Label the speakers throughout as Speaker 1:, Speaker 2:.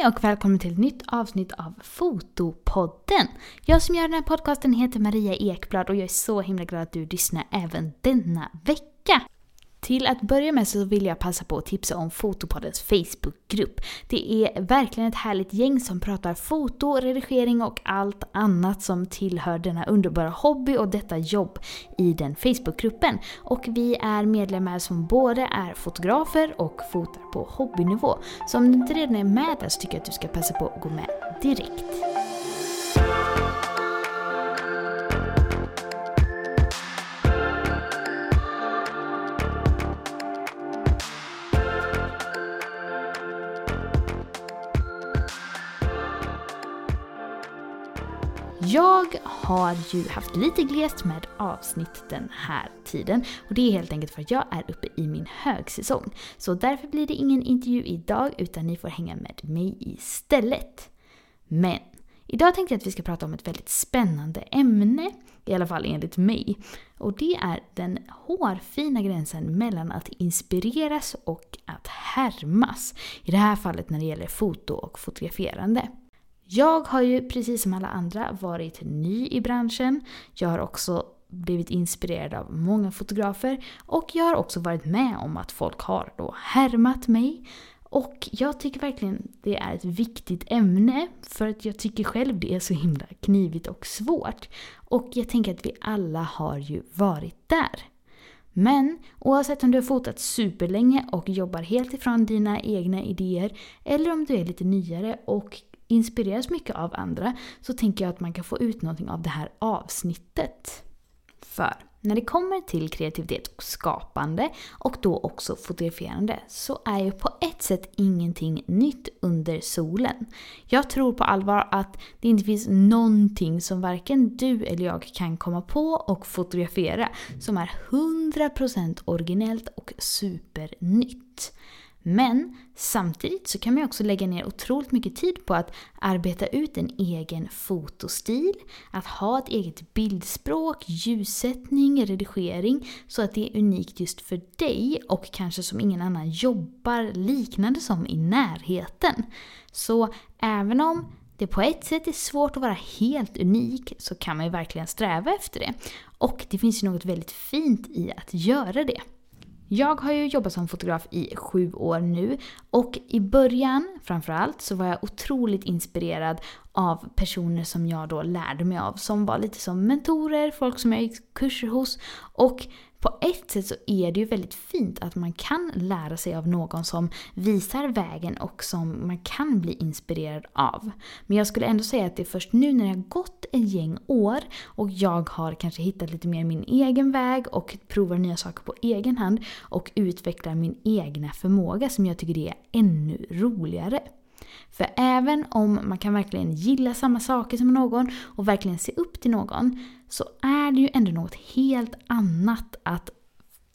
Speaker 1: Hej och välkommen till ett nytt avsnitt av Fotopodden. Jag som gör den här podcasten heter Maria Ekblad och jag är så himla glad att du lyssnar även denna vecka. Till att börja med så vill jag passa på att tipsa om Fotopoddens Facebookgrupp. Det är verkligen ett härligt gäng som pratar foto, redigering och allt annat som tillhör denna underbara hobby och detta jobb i den Facebookgruppen. Och vi är medlemmar som både är fotografer och fotar på hobbynivå. Så om du inte redan är med där så tycker jag att du ska passa på att gå med direkt. Jag har ju haft lite glest med avsnitt den här tiden och det är helt enkelt för att jag är uppe i min högsäsong. Så därför blir det ingen intervju idag utan ni får hänga med mig istället. Men idag tänkte jag att vi ska prata om ett väldigt spännande ämne, i alla fall enligt mig. Och det är den hårfina gränsen mellan att inspireras och att härmas. I det här fallet när det gäller foto och fotograferande. Jag har ju precis som alla andra varit ny i branschen. Jag har också blivit inspirerad av många fotografer och jag har också varit med om att folk har då härmat mig. Och jag tycker verkligen det är ett viktigt ämne för att jag tycker själv det är så himla knivigt och svårt. Och jag tänker att vi alla har ju varit där. Men oavsett om du har fotat superlänge och jobbar helt ifrån dina egna idéer eller om du är lite nyare och inspireras mycket av andra så tänker jag att man kan få ut någonting av det här avsnittet. För när det kommer till kreativitet och skapande och då också fotograferande så är ju på ett sätt ingenting nytt under solen. Jag tror på allvar att det inte finns någonting som varken du eller jag kan komma på och fotografera som är 100% originellt och supernytt. Men samtidigt så kan man också lägga ner otroligt mycket tid på att arbeta ut en egen fotostil, att ha ett eget bildspråk, ljussättning, redigering så att det är unikt just för dig och kanske som ingen annan jobbar liknande som i närheten. Så även om det på ett sätt är svårt att vara helt unik så kan man ju verkligen sträva efter det. Och det finns ju något väldigt fint i att göra det. Jag har ju jobbat som fotograf i sju år nu och i början framförallt så var jag otroligt inspirerad av personer som jag då lärde mig av som var lite som mentorer, folk som jag gick kurser hos och på ett sätt så är det ju väldigt fint att man kan lära sig av någon som visar vägen och som man kan bli inspirerad av. Men jag skulle ändå säga att det är först nu när det har gått ett gäng år och jag har kanske hittat lite mer min egen väg och provar nya saker på egen hand och utvecklar min egna förmåga som jag tycker det är ännu roligare. För även om man kan verkligen gilla samma saker som någon och verkligen se upp till någon så är det ju ändå något helt annat att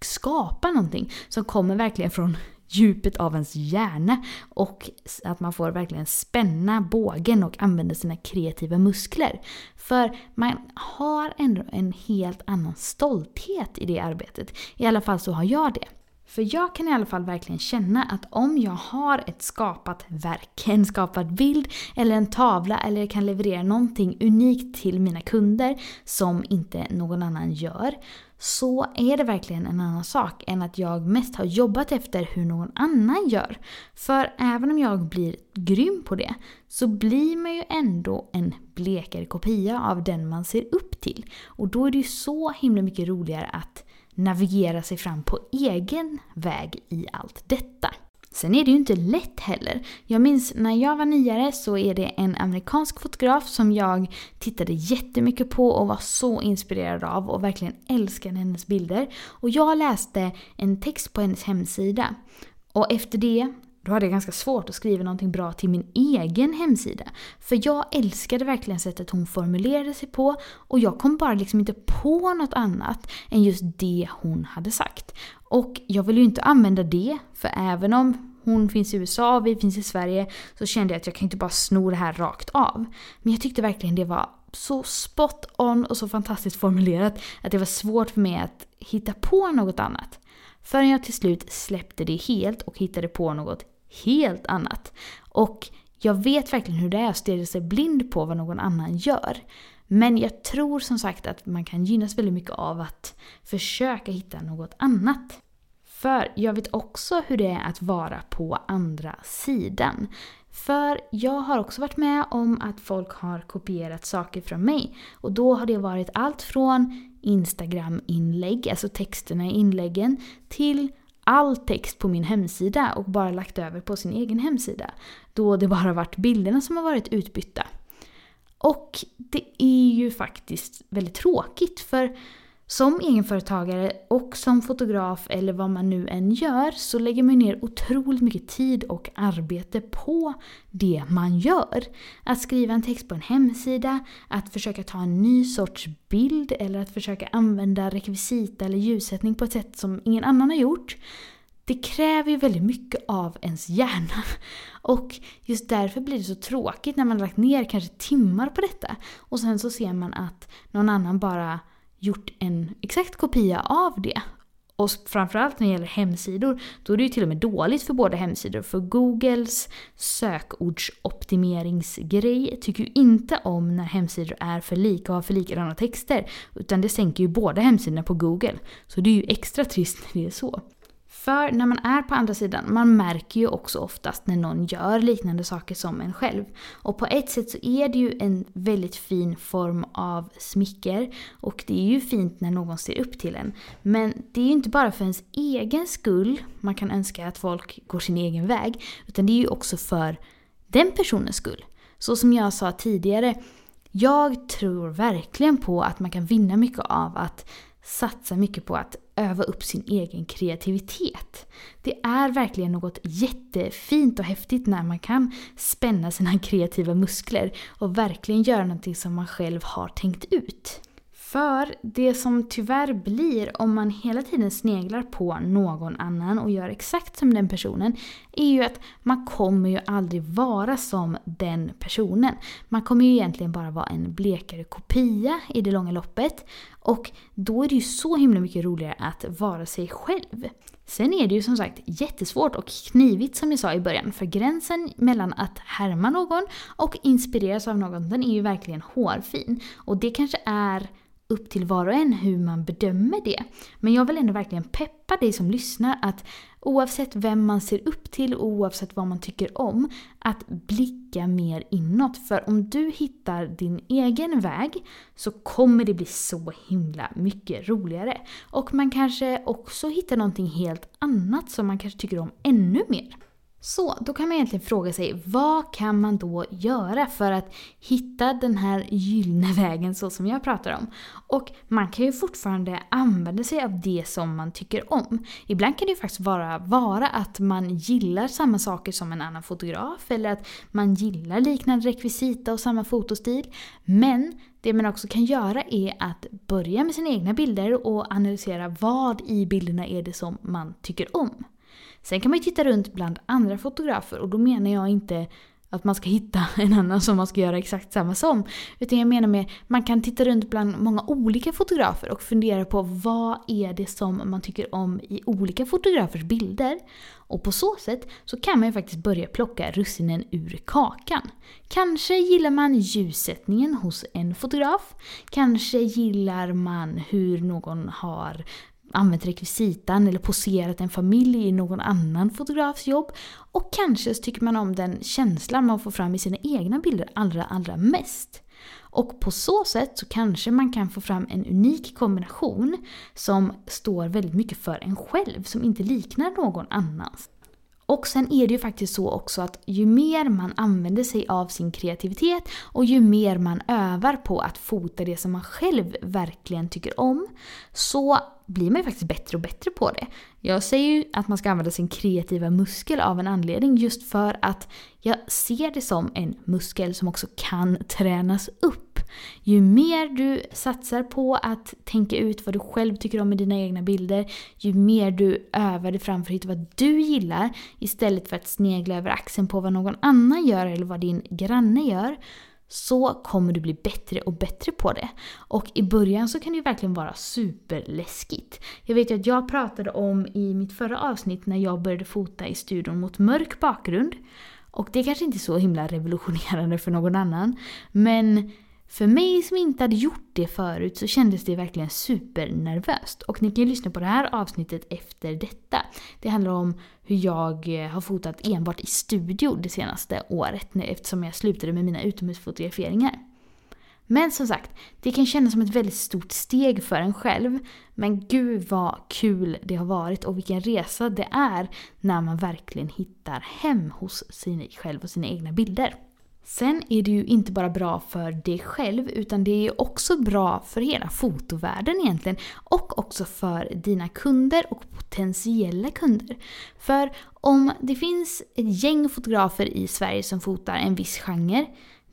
Speaker 1: skapa någonting som kommer verkligen från djupet av ens hjärna och att man får verkligen spänna bågen och använda sina kreativa muskler. För man har ändå en helt annan stolthet i det arbetet. I alla fall så har jag det. För jag kan i alla fall verkligen känna att om jag har ett skapat verk, en skapad bild eller en tavla eller kan leverera någonting unikt till mina kunder som inte någon annan gör så är det verkligen en annan sak än att jag mest har jobbat efter hur någon annan gör. För även om jag blir grym på det så blir man ju ändå en blekare kopia av den man ser upp till. Och då är det ju så himla mycket roligare att navigera sig fram på egen väg i allt detta. Sen är det ju inte lätt heller. Jag minns när jag var niare så är det en amerikansk fotograf som jag tittade jättemycket på och var så inspirerad av och verkligen älskade hennes bilder. Och jag läste en text på hennes hemsida. Och efter det då hade jag ganska svårt att skriva någonting bra till min egen hemsida. För jag älskade verkligen sättet hon formulerade sig på och jag kom bara liksom inte på något annat än just det hon hade sagt. Och jag vill ju inte använda det, för även om hon finns i USA och vi finns i Sverige så kände jag att jag kan inte bara sno det här rakt av. Men jag tyckte verkligen det var så spot on och så fantastiskt formulerat att det var svårt för mig att hitta på något annat. Förrän jag till slut släppte det helt och hittade på något helt annat. Och Jag vet verkligen hur det är att stirra sig blind på vad någon annan gör. Men jag tror som sagt att man kan gynnas väldigt mycket av att försöka hitta något annat. För jag vet också hur det är att vara på andra sidan. För jag har också varit med om att folk har kopierat saker från mig. Och då har det varit allt från Instagram-inlägg, alltså texterna i inläggen, till all text på min hemsida och bara lagt över på sin egen hemsida. Då det bara varit bilderna som har varit utbytta. Och det är ju faktiskt väldigt tråkigt för som egenföretagare och som fotograf eller vad man nu än gör så lägger man ner otroligt mycket tid och arbete på det man gör. Att skriva en text på en hemsida, att försöka ta en ny sorts bild eller att försöka använda rekvisita eller ljussättning på ett sätt som ingen annan har gjort. Det kräver ju väldigt mycket av ens hjärna. Och just därför blir det så tråkigt när man lagt ner kanske timmar på detta och sen så ser man att någon annan bara gjort en exakt kopia av det. Och framförallt när det gäller hemsidor, då är det ju till och med dåligt för båda hemsidor. För Googles sökordsoptimeringsgrej tycker ju inte om när hemsidor är för lika och har för likadana texter. Utan det sänker ju båda hemsidorna på Google. Så det är ju extra trist när det är så. För när man är på andra sidan, man märker ju också oftast när någon gör liknande saker som en själv. Och på ett sätt så är det ju en väldigt fin form av smicker och det är ju fint när någon ser upp till en. Men det är ju inte bara för ens egen skull man kan önska att folk går sin egen väg, utan det är ju också för den personens skull. Så som jag sa tidigare, jag tror verkligen på att man kan vinna mycket av att satsa mycket på att öva upp sin egen kreativitet. Det är verkligen något jättefint och häftigt när man kan spänna sina kreativa muskler och verkligen göra någonting som man själv har tänkt ut. För det som tyvärr blir om man hela tiden sneglar på någon annan och gör exakt som den personen är ju att man kommer ju aldrig vara som den personen. Man kommer ju egentligen bara vara en blekare kopia i det långa loppet. Och då är det ju så himla mycket roligare att vara sig själv. Sen är det ju som sagt jättesvårt och knivigt som jag sa i början, för gränsen mellan att härma någon och inspireras av någon, den är ju verkligen hårfin. Och det kanske är upp till var och en hur man bedömer det. Men jag vill ändå verkligen peppa dig som lyssnar att oavsett vem man ser upp till och oavsett vad man tycker om, att blicka mer inåt. För om du hittar din egen väg så kommer det bli så himla mycket roligare. Och man kanske också hittar någonting helt annat som man kanske tycker om ännu mer. Så då kan man egentligen fråga sig, vad kan man då göra för att hitta den här gyllene vägen så som jag pratar om? Och man kan ju fortfarande använda sig av det som man tycker om. Ibland kan det ju faktiskt vara, vara att man gillar samma saker som en annan fotograf eller att man gillar liknande rekvisita och samma fotostil. Men det man också kan göra är att börja med sina egna bilder och analysera vad i bilderna är det som man tycker om. Sen kan man ju titta runt bland andra fotografer och då menar jag inte att man ska hitta en annan som man ska göra exakt samma som. Utan jag menar med man kan titta runt bland många olika fotografer och fundera på vad är det som man tycker om i olika fotografers bilder. Och på så sätt så kan man ju faktiskt börja plocka russinen ur kakan. Kanske gillar man ljussättningen hos en fotograf. Kanske gillar man hur någon har använt rekvisitan eller poserat en familj i någon annan fotografs jobb. Och kanske så tycker man om den känslan man får fram i sina egna bilder allra, allra mest. Och på så sätt så kanske man kan få fram en unik kombination som står väldigt mycket för en själv, som inte liknar någon annans. Och sen är det ju faktiskt så också att ju mer man använder sig av sin kreativitet och ju mer man övar på att fota det som man själv verkligen tycker om så blir man ju faktiskt bättre och bättre på det. Jag säger ju att man ska använda sin kreativa muskel av en anledning just för att jag ser det som en muskel som också kan tränas upp. Ju mer du satsar på att tänka ut vad du själv tycker om i dina egna bilder, ju mer du övar dig fram för att hitta vad du gillar istället för att snegla över axeln på vad någon annan gör eller vad din granne gör, så kommer du bli bättre och bättre på det. Och i början så kan det ju verkligen vara superläskigt. Jag vet ju att jag pratade om i mitt förra avsnitt när jag började fota i studion mot mörk bakgrund Och det kanske inte är så himla revolutionerande för någon annan. Men för mig som inte hade gjort det förut så kändes det verkligen supernervöst. Och ni kan ju lyssna på det här avsnittet efter detta. Det handlar om hur jag eh, har fotat enbart i studio det senaste året eftersom jag slutade med mina utomhusfotograferingar. Men som sagt, det kan kännas som ett väldigt stort steg för en själv. Men gud vad kul det har varit och vilken resa det är när man verkligen hittar hem hos sig själv och sina egna bilder. Sen är det ju inte bara bra för dig själv utan det är också bra för hela fotovärlden egentligen. Och också för dina kunder och potentiella kunder. För om det finns ett gäng fotografer i Sverige som fotar en viss genre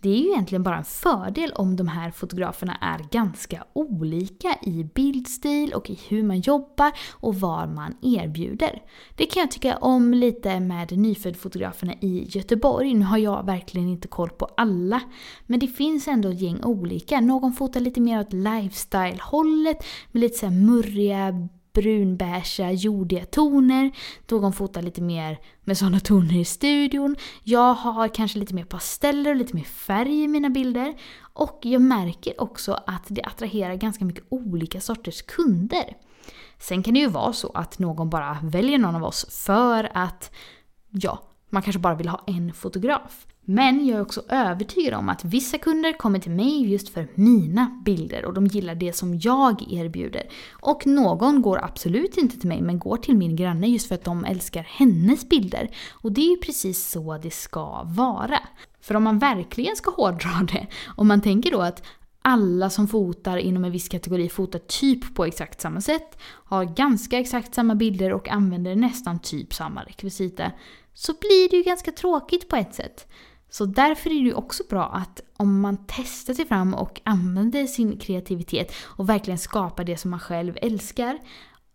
Speaker 1: det är ju egentligen bara en fördel om de här fotograferna är ganska olika i bildstil och i hur man jobbar och vad man erbjuder. Det kan jag tycka om lite med nyföddfotograferna i Göteborg. Nu har jag verkligen inte koll på alla, men det finns ändå ett gäng olika. Någon fotar lite mer åt lifestyle-hållet med lite så murriga brunbeiga, jordiga toner. Någon fotar lite mer med sådana toner i studion. Jag har kanske lite mer pasteller och lite mer färg i mina bilder. Och jag märker också att det attraherar ganska mycket olika sorters kunder. Sen kan det ju vara så att någon bara väljer någon av oss för att, ja, man kanske bara vill ha en fotograf. Men jag är också övertygad om att vissa kunder kommer till mig just för mina bilder och de gillar det som jag erbjuder. Och någon går absolut inte till mig men går till min granne just för att de älskar hennes bilder. Och det är ju precis så det ska vara. För om man verkligen ska hårdra det, om man tänker då att alla som fotar inom en viss kategori fotar typ på exakt samma sätt, har ganska exakt samma bilder och använder nästan typ samma rekvisita, så blir det ju ganska tråkigt på ett sätt. Så därför är det ju också bra att om man testar sig fram och använder sin kreativitet och verkligen skapar det som man själv älskar,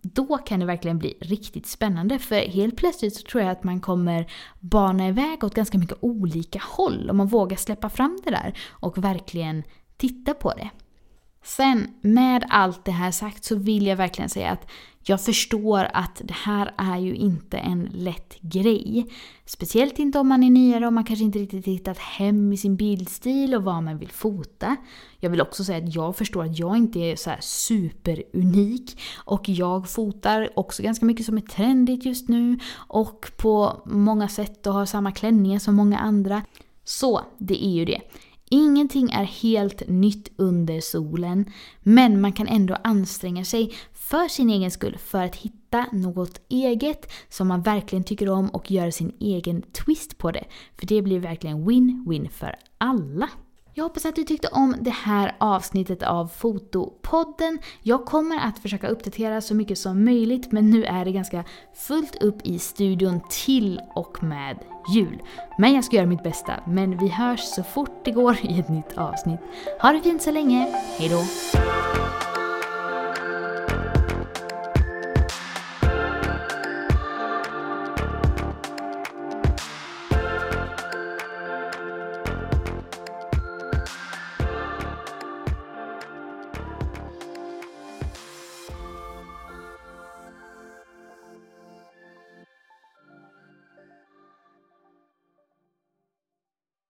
Speaker 1: då kan det verkligen bli riktigt spännande. För helt plötsligt så tror jag att man kommer bana iväg åt ganska mycket olika håll om man vågar släppa fram det där och verkligen titta på det. Sen med allt det här sagt så vill jag verkligen säga att jag förstår att det här är ju inte en lätt grej. Speciellt inte om man är nyare och man kanske inte riktigt hittat hem i sin bildstil och vad man vill fota. Jag vill också säga att jag förstår att jag inte är så superunik och jag fotar också ganska mycket som är trendigt just nu och på många sätt och har samma klänningar som många andra. Så det är ju det. Ingenting är helt nytt under solen, men man kan ändå anstränga sig för sin egen skull för att hitta något eget som man verkligen tycker om och göra sin egen twist på det. För det blir verkligen win-win för alla. Jag hoppas att du tyckte om det här avsnittet av Fotopodden. Jag kommer att försöka uppdatera så mycket som möjligt men nu är det ganska fullt upp i studion till och med jul. Men jag ska göra mitt bästa. Men vi hörs så fort det går i ett nytt avsnitt. Ha det fint så länge. Hejdå!